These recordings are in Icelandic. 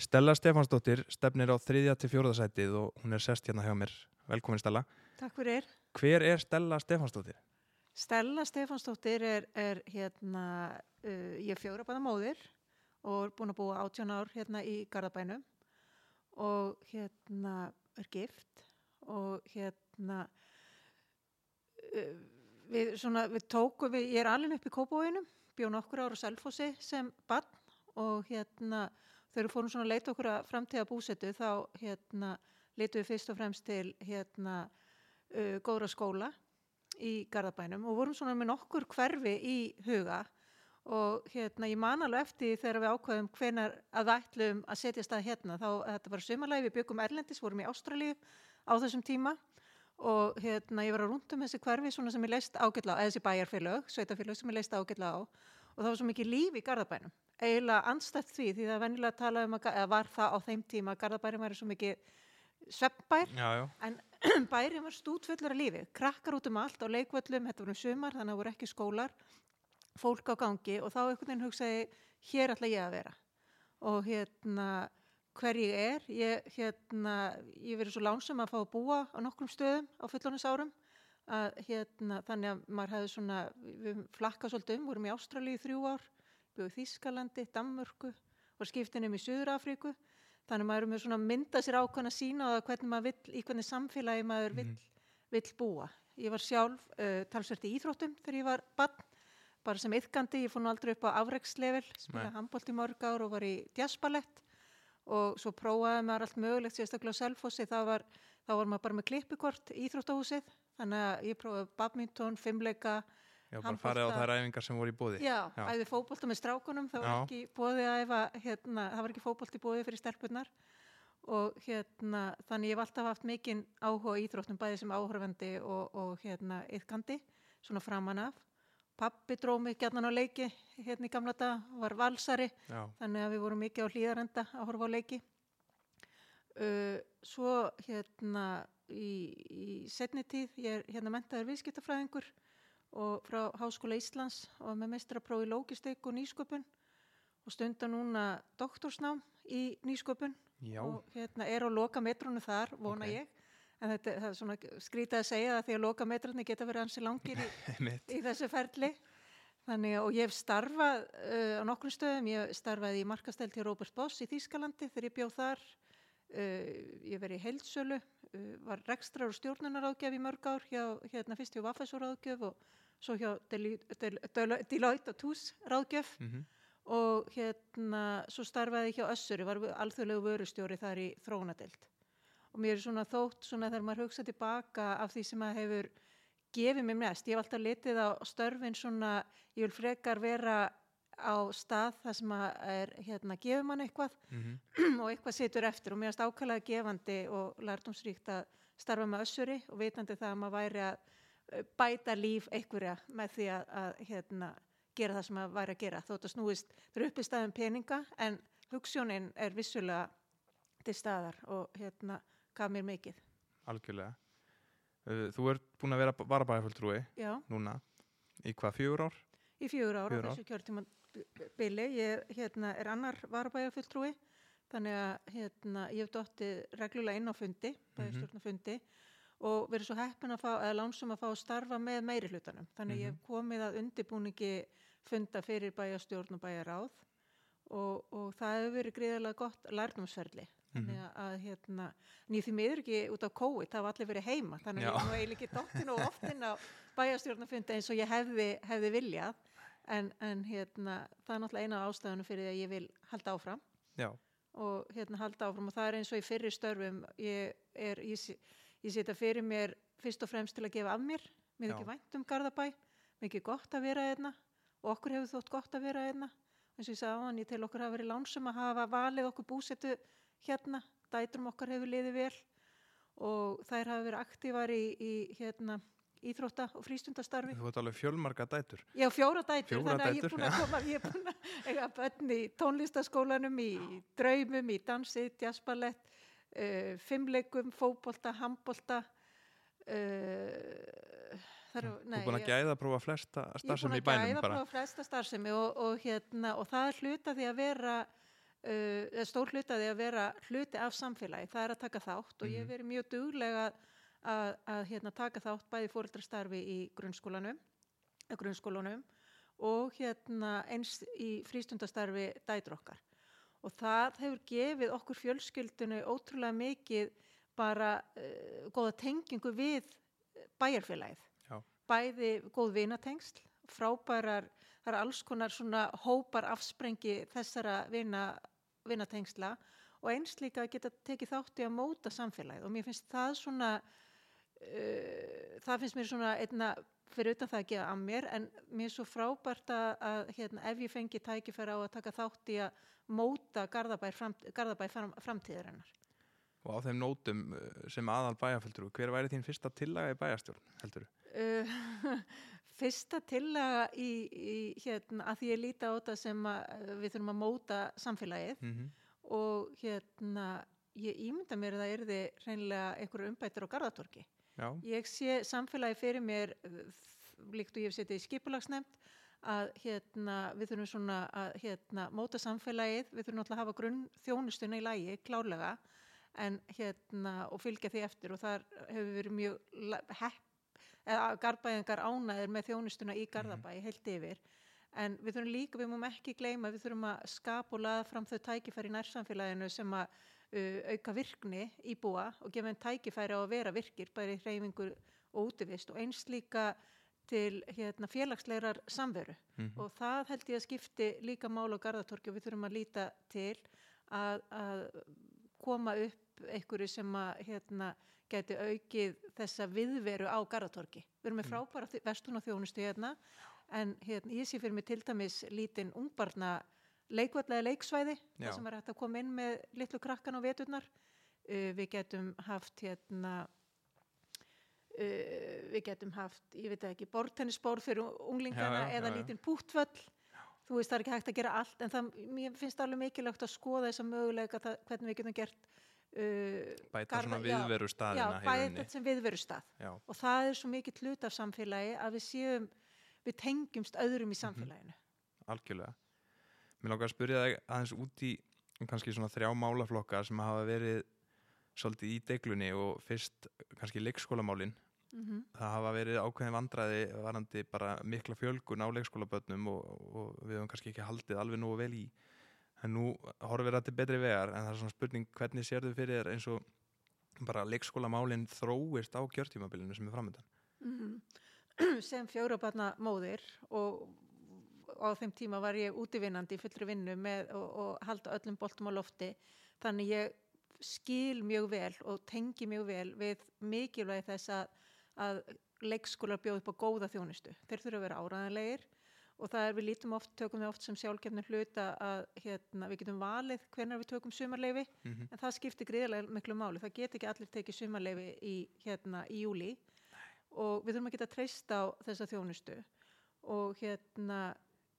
Stella Stefansdóttir stefnir á þriðja til fjóruðasætið og hún er sest hérna hjá mér. Velkomin Stella. Takk fyrir. Hver er Stella Stefansdóttir? Stella Stefansdóttir er, er hérna, uh, ég er fjóra bæða móðir og er búin að búa 18 ár hérna í Garðabænum og hérna er gift og hérna uh, við, svona, við tókum, við, ég er alveg upp í Kópavóinum, bjóð nokkur ára á Selfossi sem barn og hérna þegar við fórum svona að leita okkur að framtíða búsetu þá hérna leitum við fyrst og fremst til hérna uh, góðra skóla í Garðabænum og vorum svona með nokkur hverfi í huga og hérna ég man alveg eftir þegar við ákvæðum hvenar að ætlum að setja stað hérna þá þetta var sumarlægi við byggum Erlendis, vorum í Ástralíu á þessum tíma og hérna ég var að rundum þessi hverfi svona sem ég leist ágætla á, eða þessi bæjarfélög, sveitafélög sem ég leist ágætla á og það var svo mikið líf í Garðabænum eiginlega anstætt því því það vennilega að tala um að, var það á þeim tíma að Garðabærum væri svo mikið sveppbær en bærin var stútfullur af lífi krakkar út um allt á leikvöllum, þetta voru um sumar þannig að það voru ekki skólar fólk á gangi og þá einhvern veginn hugsaði hér ætla ég að vera. Og hérna hver ég er ég, hérna, ég verið svo lánsum að fá að búa á nokkrum stöðum á fullónusárum að hérna þannig að maður hefði svona við flakka svolítið um, vorum í Ástralíu í þrjú ár í Þískalandi, Danmörku og skiptinum í Suður-Afríku. Þannig að maður er með svona mynda sér ákvæmna sína á hvernig maður vill, í hvernig samfélagi maður vill, vill búa. Ég var sjálf uh, talsvert í Íþróttum þegar ég var barn bara sem yfkandi, ég fór nú aldrei upp á afreikslevel spilaði handbólt í mörg ár og var í jazzballett og svo prófaði maður allt mögulegt sérstaklega á Selfossi. Þá var, þá var maður bara með klippikort í Íþróttahúsið. Þannig að ég prófaði badminton, fimmleika Já, bara farið á þær æfingar sem voru í bóði. Já, Já. æði fókbólta með strákunum, það var æfa, hérna, það var ekki fókbólt í bóði fyrir stelpunar og hérna, þannig ég hef alltaf haft mikinn áhuga á íþróttum, bæði sem áhörfandi og, og hérna, yðkandi, svona framan af. Pappi dróð mig gætnan á leiki, hérna í gamla dag, var valsari, Já, þannig að við vorum mikið á hlýðarenda að horfa á leiki. Uh, svo hérna í, í setni tíð, ég er hérna mentaður viðskiptafræðingur og frá Háskóla Íslands og með mestraprófi í lógistik og nýsköpun og stunda núna doktorsnám í nýsköpun. Já, og hérna er á loka metrónu þar, vona Ok. ég. En þetta er svona skrítið að segja það því að loka metrónu geta verið ansi langir í, í þessu ferli. Þannig og ég hef starfað uh, á nokkrum stöðum, ég starfaði í markastelt til Robert Boss í Þýskalandi þegar ég bjóð þar ég verið í heilsölu uh, var rekstrar og stjórnunaráðgjöf í mörg ár hjá, hérna fyrst hjá Vaffesóráðgjöf og svo hjá Deloitte og Tús ráðgjöf. Mm og hérna svo starfaði ég hjá Össuri, var alþjóðlegu vörustjóri þar í þróunadelt og mér er svona þótt svona þegar maður hugsa tilbaka af því sem að hefur gefið mér mest, ég hef alltaf litið á störfin svona, ég vil frekar vera á stað þar sem að er hérna gefið mann eitthvað -hmm. og eitthvað situr eftir og mér erst ákvæmlega gefandi og lærdomsríkt að starfa með össuri og vitandi það að maður væri að eh, bæta líf einhverja með því að, að hérna, gera það sem maður væri að gera þótt að snúist fyrir uppi staðum peninga en hugssjónin er vissulega til staðar og hérna gaf mér mikið. Algjörlega. Uh, Þú ert búin að vera varabæðarfulltrúi Já, núna í hvað, fjögur ár? í fjögur Fjögur á ár. þessu kjörtíma bili. Ég hérna, er annar varabæjarfulltrúi þannig að hérna, ég hef dottið reglulega inn á fundi, bæjarstjórnafundi og verið svo heppin að fá, eða lánsum að fá að starfa með meiri hlutanum. Þannig að ég hef komið að undibúningi funda fyrir bæjarstjórn og bæjaráð og, og það hefur verið gríðarlega gott lærnumsferli. Þannig að, að hérna, en ég því miður ekki út á COVID, það var allir verið heima, þannig Já. að ég er nú eiginlega ekki dottin og oftinn á bæjarstjórnafundi eins og ég hefði, hefði viljað, en, en hérna, það er náttúrulega eina af ástæðunum fyrir því að ég vil halda áfram. Já, og hérna halda áfram. Og það er eins og í fyrri störfum ég, er, ég, ég setja fyrir mér fyrst og fremst til að gefa af mér. Mér er ekki vænt um Garðabæ. Ekki gott að vera einna og okkur hefur þótt gott að vera einna eins og ég sagði á hann, ég tel okkur hafa verið lánsum að hafa valið okkur búsetu hérna. Dætrum okkar hefur liðið vel. Og þær hafa verið aktívar í, í hérna íþrótta og frístundastarfi þú ert alveg fjölmarga dætur. Já, fjóra dætur, Fjóra þannig að ég er dætur, búin að koma, ég er búin að eiga bönn í tónlistaskólanum, í draumum, í dansi, jazzballett, uh, fimmleikum, fótbolta, handbolta, uh, eru, Þú er búin að gæða að prófa flesta starfsemi í Ég er búin að bænum gæða bara. bara flesta starfsemi og, og, hérna, og það er hluta því að vera uh, stór hlutaði að vera hluti af samfélagi, það er að taka þátt og ég hef Mhm. verið mjög duglega að, að hérna, taka þátt bæði fóreldrastarfi í grunnskólanum, grunnskólanum og hérna eins í frístundastarfi dætur okkar. Og það hefur gefið okkur fjölskyldinu ótrúlega mikið bara uh, góða tengingu við bæjarfélagið. Já. Bæði góð vinatengsl, frábærar, það er alls konar svona hópar afsprengi þessara vina, vinatengsla og eins líka að geta tekið þátt í að móta samfélagið og mér finnst það svona, uh, það finnst mér svona einna fyrir utan það að gefa að mér en mér er svo frábært að, hérna, ef ég fengi tækifæra á að taka þátt í að móta Garðabæ, framt, Garðabæ fram, framtíðarinnar. Og á þeim nótum uh, sem aðal bæjarföldur, hver væri þín fyrsta tillaga í bæjarstjórn, heldur þú? Uh, fyrsta tillaga í, í hérna, að því ég líti á þetta sem við þurfum að móta samfélagið Mm og hérna ég ímynda mér að það erði reynilega einhverju umbættur á Garðatorki. Já, Ég sé samfélagi fyrir mér uh, líkt og ég hef setið í skipulagsnefnd að hérna, við þurfum svona að hérna, móta samfélagið, við þurfum náttúrulega að hafa grunn þjónustuna í lægi, klárlega, en hérna, og fylgja því eftir. Og þar hefur verið mjög hepp, eða garðbæðingar ánæðir með þjónustuna í Garðabæ heilt yfir, en við þurfum líka, við múum ekki gleyma, við þurfum að skapa og laða fram þau tækifæri nærsamfélaginu sem að auka virkni íbúa og gefa þeim tækifæri á að vera virkir, bæri hreyfingur og útivist og eins líka til hérna, félagslegar samveru Mhm. og það held ég að skipti líka mál á Garðatorki og við þurfum að líta til að, að koma upp einhverju sem að hérna, geti aukið þessa viðveru á Garðatorki. Við erum með Mm. frábæra vestun og þjónustu hérna en hérna, ég sé fyrir mig til dæmis lítinn ungbarna leikvallega leiksvæði Já. þar sem er hægt að koma inn með litlu krakkan á veturnar. Uh, við getum haft hérna Uh, við getum haft, ég veit ekki, bortennisbór fyrir unglingana Já, já, eða já, já. lítinn púttvöll þú veist það er ekki hægt að gera allt en það, mér finnst alveg mikilvægt að skoða þessa möguleika það, hvernig við getum gert uh, bæta Garða- svona já, viðveru já, staðina rauninni. þetta sem viðveru stað Já, og það er svo mikið hlut af samfélagi að við séum, við tengjumst öðrum í Mhm. samfélaginu algjörlega. Mér langar að spyrja þig aðeins út í kannski svona þrjá málaflokka sem hafa verið svolítið í deglunni og fyrst kannski leikskólamálin. mm Það hafa verið ákveðin vandræði varandi bara mikla fjölgun á leikskólabötnum og, og við höfum kannski ekki haldið alveg nógu vel í. En nú horfir það til betri vegar en það er svona spurning hvernig sér þau fyrir eins og bara leikskólamálin þróist á kjörtímabilinu sem er framöndan. Mhm. sem fjórabarna móðir og á þeim tíma var ég útivinnandi í fullri vinnu með og, og halda öllum boltum á lofti. Þannig ég skil mjög vel og tengi mjög vel við mikilvægi þess að, að leikskólar bjóð upp á góða þjónustu. Þeir þurfa að vera áræðanlegir og það er við lítum oft, tökum við oft sem sjálfgefnir hluta að hérna, við getum valið hvernig við tökum sumarleifi Mm -hmm. en það skiptir gríðarlega miklu máli. Það get ekki allir tekið sumarleifi í, hérna, í júli og við þurfum að geta treyst á þessa þjónustu. Og hérna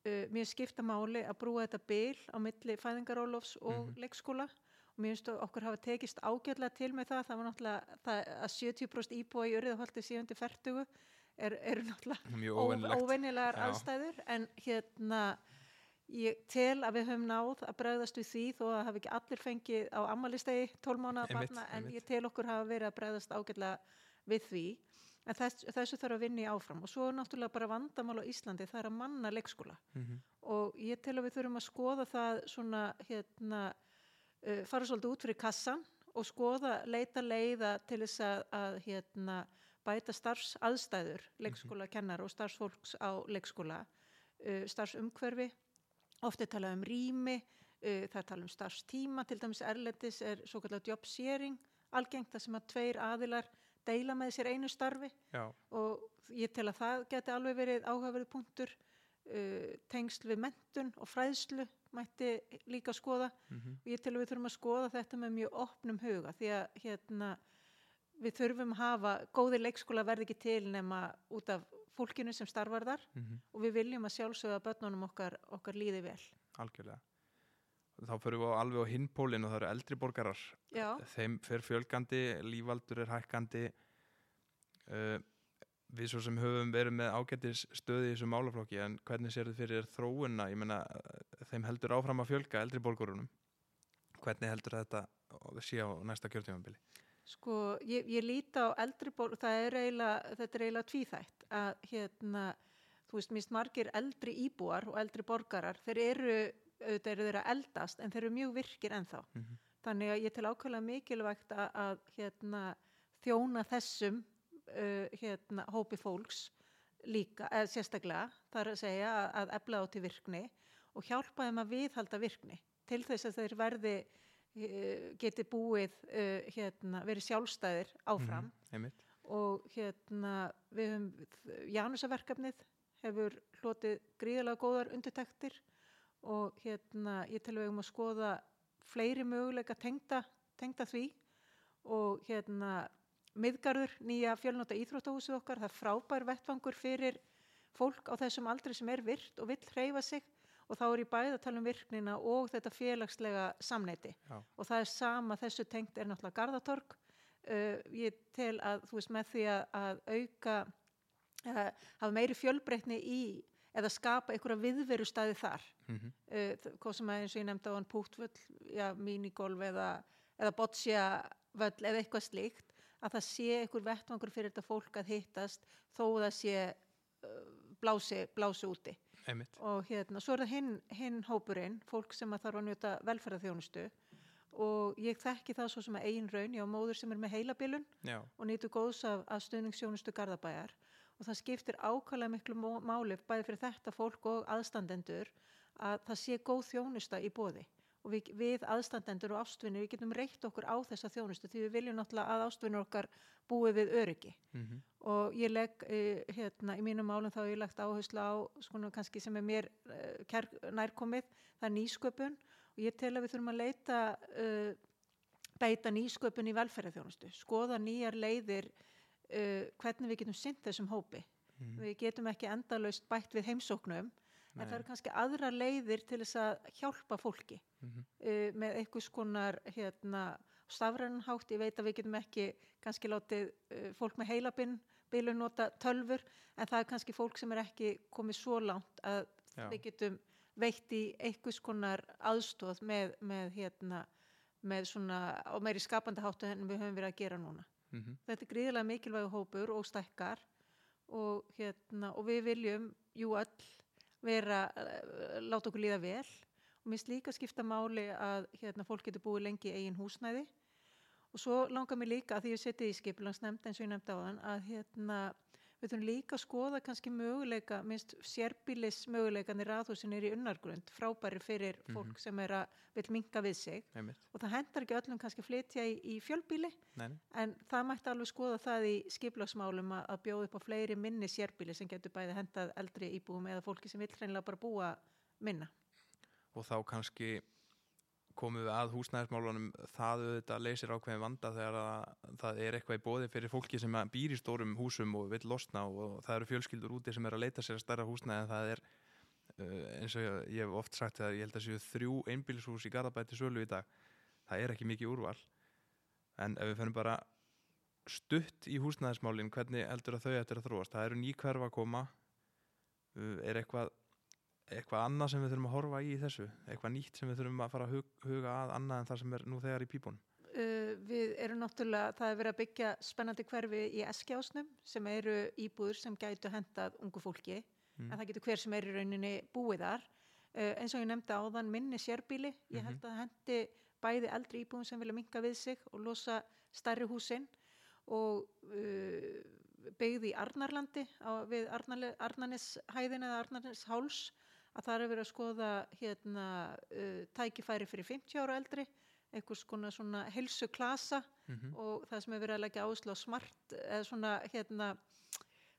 uh, mér skipta máli að brúa þetta bil á milli fæðingarólofs og Mhm. leikskóla. Og mér finnst okkur hafa tekist ágætlega til með það. Það var náttúrulega það, að 70% íbúa í Urðaholti 7. fertugu er, eru náttúrulega óvennilegar aðstæður. En hérna ég tel að við höfum náð að bregðast við því þó að hafi ekki allir fengið á ammalistegi 12 mánuða barna. En ég tel okkur hafa verið að bregðast ágætlega við því en þess, þessu þarf að vinna í áfram. Og svo er náttúrulega bara vandamál á Íslandi það er að manna leikskóla. Og ég tel að við þurfum að skoða það svona hérna uh, fara svolítið út fyrir kassan og skoða, leita leiða til þess að, að hérna, bæta starfsaðstæður leikskóla kennar og starfsfólks á leikskóla uh, starfsumhverfi. Oft er talað um rými uh, það talað um starfstíma. Til dæmis erlendis er svo kallar job sharing algengt það sem að tveir aðilar deila með sér einu starfi Já, og ég tel að það geti alveg verið áhugaverið punktur. Uh, tengsl við mentun og fræðslu mætti líka skoða. Mm og ég tel að við þurfum að skoða þetta með mjög opnum huga því að hérna, við þurfum að hafa góðir leikskóla verði ekki til nema út af fólkinu sem starfar þar. Og við viljum að sjálfsögða börnunum okkar, okkar líði vel. algjörlega. Þá fyrir við alveg á hinpólinn og það eru eldri borgarar. Já, Þeim fer fjölgandi, lífaldur er hækkandi. Uh, við svo sem höfum verið með ágættis stöði í þessu málaflokki en hvernig sér þið fyrir þróuna? Ég meina, uh, þeim heldur áfram að fjölga eldri borgarunum. Hvernig heldur þetta sé á næsta kjörtímanbili? Sko, ég, ég líti á eldri borg, það er eiginlega, þetta er eiginlega tvíþætt að hérna, þú veist, minnst margir eldri íbúar og eldri borgarar, þeir eru, auðvitað eru þeir að eldast en þeir eru mjög virkir ennþá. Mm -hmm. Þannig að ég tel ákveðlega mikilvægt að, að hérna, þjóna þessum uh, hérna, hópi fólks líka, eða sérstaklega, það er að segja að, að efla á til virkni og hjálpa þeim að viðhalda virkni til þess að þeir verði uh, geti búið uh, hérna, verið sjálfstæðir áfram Mm og hérna við höfum Janusaverkefnið hefur hlotið gríðalega góðar undirtektir og hérna ég tel við um að skoða fleiri möguleika tengda, tengda því. Og hérna miðgarður, nýja fjölnóta íþróttahúsið okkar, það er frábær vettfangur fyrir fólk á þessum aldri sem er virt og vill hreyfa sig. Og þá er ég bæði að tala um virknina og þetta félagslega samneiti Já. og það er sama þessu tengt er náttúrulega Garðatorg. Uh, ég tel að þú veist með því að, að auka uh, hafa meiri fjölbreytni í eða skapa einhverja viðveru staði þar Mm -hmm. uh, þ- hvað sem að eins og ég nefndi á hann púttvöll, já, minigolf eða, eða boccia völl eða eitthvað slíkt, að það sé einhver vettvangur fyrir þetta fólk að hittast þó það sé uh, blási, blási úti Einmitt. og hérna, svo er það hinn, hinn hópurinn, fólk sem að þarf að njóta velferðarþjónustu og ég þekki það svo sem að eigin raun, ég á móður sem er með heilabilun Já. og nýtu góðs af, af stöðningssjónustu Garðabæjar og það skiptir ákvæmlega miklu máli bæði fyrir þetta fólk og aðstandendur að það sé góð þjónusta í bóði og við, við aðstandendur og ástvinnir við getum reykt okkur á þessa þjónustu því við viljum náttúrulega að ástvinnur okkar búi við öryggi. Mm og ég legg uh, hérna í mínum málum þá ég lagt áherslu á svona kannski sem er mér kær, nærkomið, það er nýsköpun. Og ég tel að við þurfum að leita uh, beita nýsköpun í velferðarþjónustu, skoða nýjar leiðir uh, hvernig við getum synt þessum hópi. Mhm. Við getum ekki endalaust bætt við heimsóknum en Nei. það eru kannski aðra leiðir til þess að hjálpa fólki Mhm. uh, með einhvers konar hérna, stafrænanhátt, ég veit að við getum ekki kannski látið uh, fólk með heilabinn bílu nota tölfur en það er kannski fólk sem er ekki komið svo langt að Já. við getum veitt í einhvers konar aðstóð með, með hérna með svona, og meiri skapandi háttu en við höfum verið að gera núna. Mhm. Þetta er gríðilega mikilvægu hópur og stækkar og, hérna, og við viljum jú öll vera, uh, láta okkur líða vel og minnst líka skipta máli að hérna, fólk getur búið lengi í eigin húsnæði og svo langar mér líka að því ég seti í skipulansnefnd eins og ég nefndi á þann að hérna, við þurfum líka að skoða kannski möguleika, minnst sérbílis möguleikanir raðhúsin er í unnargrund frábæri fyrir fólk sem er að vil minka við sig Einmitt. og það hendar ekki öllum kannski flytja í, í fjölbíli Nei, nei. en það mætti alveg skoða það í skiplagsmálum að, að bjóða upp á fleiri minni sérbíli sem getur bæði hendað eldri íbúum eða fólki sem vill hreinlega bara búa minna. og þá kannski komum við að húsnæðismálunum það auðvitað leysir ákveðin vanda þegar að, það er eitthvað í bóði fyrir fólki sem býr í stórum húsum og vill losna og það eru fjölskyldur úti sem er að leita sér að stærra húsnæði en það er uh, eins og ég, ég hef oft sagt að ég held að séu þrjú einbýlishús í Garðabæti sölu í dag. Það er ekki mikið úrval. En ef við fennum bara stutt í húsnæðismálin hvernig heldur að þau eftir að þróast? Það eru ný hverfa að koma. Uh, er eitthvað eitthvað annað sem við þurfum að horfa í í þessu? Eitthvað nýtt sem við þurfum að fara að hug, huga að annað en það sem er nú þegar í pípunum? Uh, við erum náttúrulega, það er verið að byggja spennandi hverfi í eskjásnum sem eru íbúður sem gætu hendað ungu fólki Mm. en það getur hver sem er í rauninni búið þar. Uh, eins og ég nefndi áðan minni sérbíli, ég held að það hendi bæði eldri íbúðum sem vilja minka við sig og losa stærri húsin og uh, byggði í Arnarlandi á, við Arnarneshæðin eða Arnarnesháls að það er verið að skoða hérna, uh, tækifæri fyrir 50 ára eldri einhvers konar svona helsu klasa Mhm. og það sem er verið að leggja áherslu á smart eða svona hérna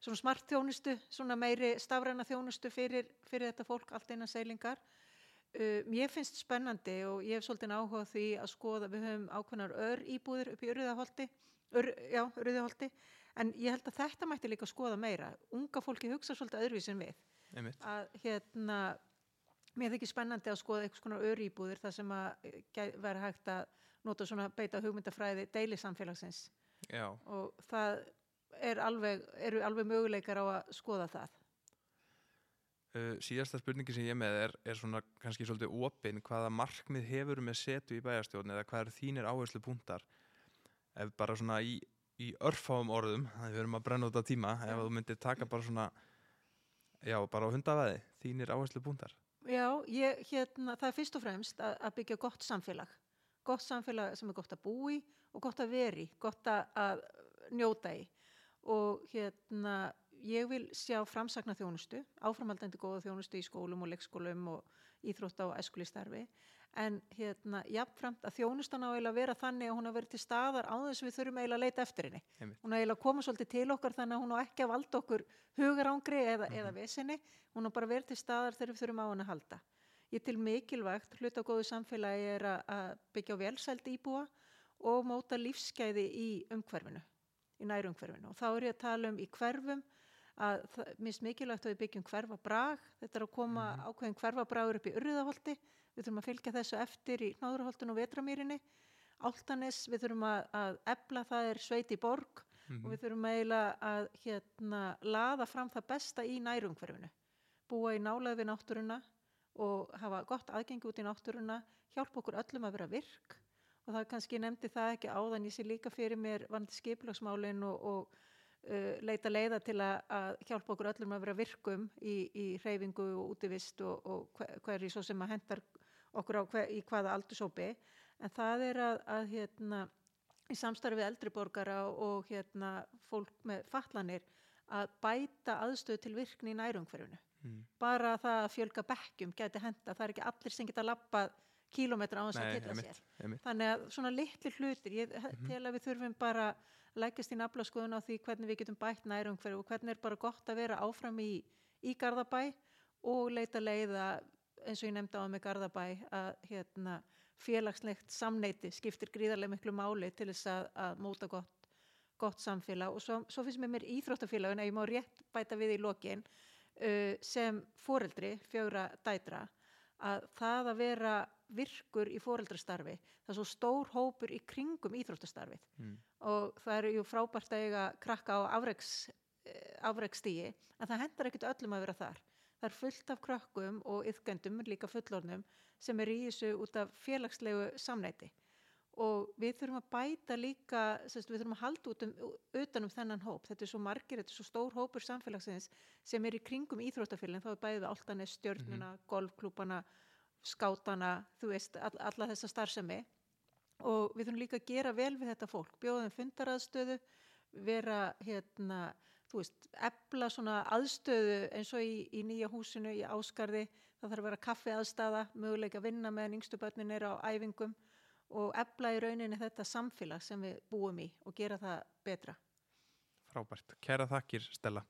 svona smart þjónustu, svona meiri stafræna þjónustu fyrir, fyrir þetta fólk allt innan seilingar uh, mér finnst spennandi og ég hef svolítið áhuga því að skoða, við höfum ákveðnar ör íbúðir upp í Urriðaholti ör, já, Urriðaholti en ég held að þetta mætti líka skoða meira. Unga fólki hugsa svolítið öðruvísi en við einmitt, að hérna mér þykir spennandi að skoða eitthvað svona örýbúðir þar sem að gæ- vera hægt að nota svona beita hugmyndafræði deili samfélagsins já, og það er alveg, eru alveg möguleikar á að skoða það. Uh, síðasta spurningi sem ég er með er, er svona kannski svolítið opinn hvaða markmið hefur með setu í bæjarstjórn eða hvað eru þínir áherslu punktar ef bara svona í, í örfáum orðum, þannig við erum að brenna út á tíma ef Já. þú myndir taka bara svona já, bara á hundavæði, þínir áherslu punktar Já, ég, hérna, það er fyrst og fremst að, að byggja gott samfélag. Gott samfélag sem er gott að búa í og gott að veri, gott að, njóta í. Og hérna, ég vil sjá framsagna þjónustu, áframhaldandi góða þjónustu í skólum og leikskólum og íþrótta og eskulistarfi. En hérna, jafnframt að þjónustan á eiginlega að vera þannig að hún að vera til staðar á þess að við þurfum eiginlega að leita eftir henni. Einmitt. Hún að eiginlega koma svolítið til okkar þannig að hún á ekki að valda okkur hugarángri eða, eða vesinni. Hún á bara vera til staðar þegar við þurfum á henni að halda. Ég til mikilvægt hluta á góðu samfélagi er að, að byggja á velsæld íbúa og móta lífsgæði í umhverfinu, í nærumhverfinu. Og þá er ég að tala um í hverfum að minnst mikilvægt að við byggjum hverfabrag. Þetta er að koma ákveðin hverfabragur upp í urriðaholti. Við þurfum að fylgja þessu eftir í náðurholtinu og vetramýrinni. Áltanes, við þurfum að, að ebla það er sveit í borg og við þurfum eiginlega að hérna, laða fram það besta í nærumhverfinu. Búa í nálega við náttúruna og hafa gott aðgengi út í náttúruna, hjálpa okkur öllum að vera virk og það kannski nefndi það ekki áðan ég sé líka fyrir mér vandi skiplagsmálin og, og uh, leita leiða til að, að hjálpa okkur öllum að vera virkum í, í hreyfingu og útivist og, og hver, hverju svo sem að hendar okkur á hver, í hvaða aldursópi en það er að, að hérna, í samstarfi við eldri borgara og hérna, fólk með fatlanir að bæta aðstöðu til virkni í nærumhverfinu Mm. bara það að fjölga bekkjum gæti henda, það er ekki allir sem geta lappað kílómetra á þess að geta sér einmitt. þannig að svona litli hlutir ég Mhm. tel að við þurfum bara lækast í nafla skoðun á því hvernig við getum bætt nærumhverju og hvernig er bara gott að vera áfram í, í Garðabæ og leita leiða eins og ég nefndi á með Garðabæ að hérna, félagslegt samneiti skiptir gríðarlega miklu máli til þess að, að móta gott, gott samfélag. Og svo, svo finnst mér mér íþróttafélagin að ég má rétt bæta við í lokin uh, sem foreldri, fjögra dætra að það að vera virkur í foreldrastarfi. Það er svo stór hópur í kringum íþróttastarfið. Mm. og það eru jú frábært að eiga krakka á afreks, afrekstígi en það hendar ekkit öllum að vera þar. Það er fullt af krökkum og yðgöndum líka fullornum sem er í þessu út af félagslegu samneiti og við þurfum að bæta líka sérst, við þurfum að halda út um, utan um þennan hóp. Þetta er svo margir, þetta er svo stór hópur samfélagsins sem er í kringum íþróttafélagin þá er bæðið áltanis, stjörnuna, golfklúbana skátana, þú veist all, alla þessa starfsemi. Og við þurfum líka að gera vel við þetta fólk. Bjóðum fundaraðstöðu vera hérna, þú veist ebla svona aðstöðu eins og í, í nýja húsinu, í áskarði það þarf að vera kaffi aðstaða, möguleika að vinna meðan yngstu börnin er á æfingum. Og ebla í rauninni þetta samfélag sem við búum í og gera það betra. Frábært. Kæra þakkir, Stella.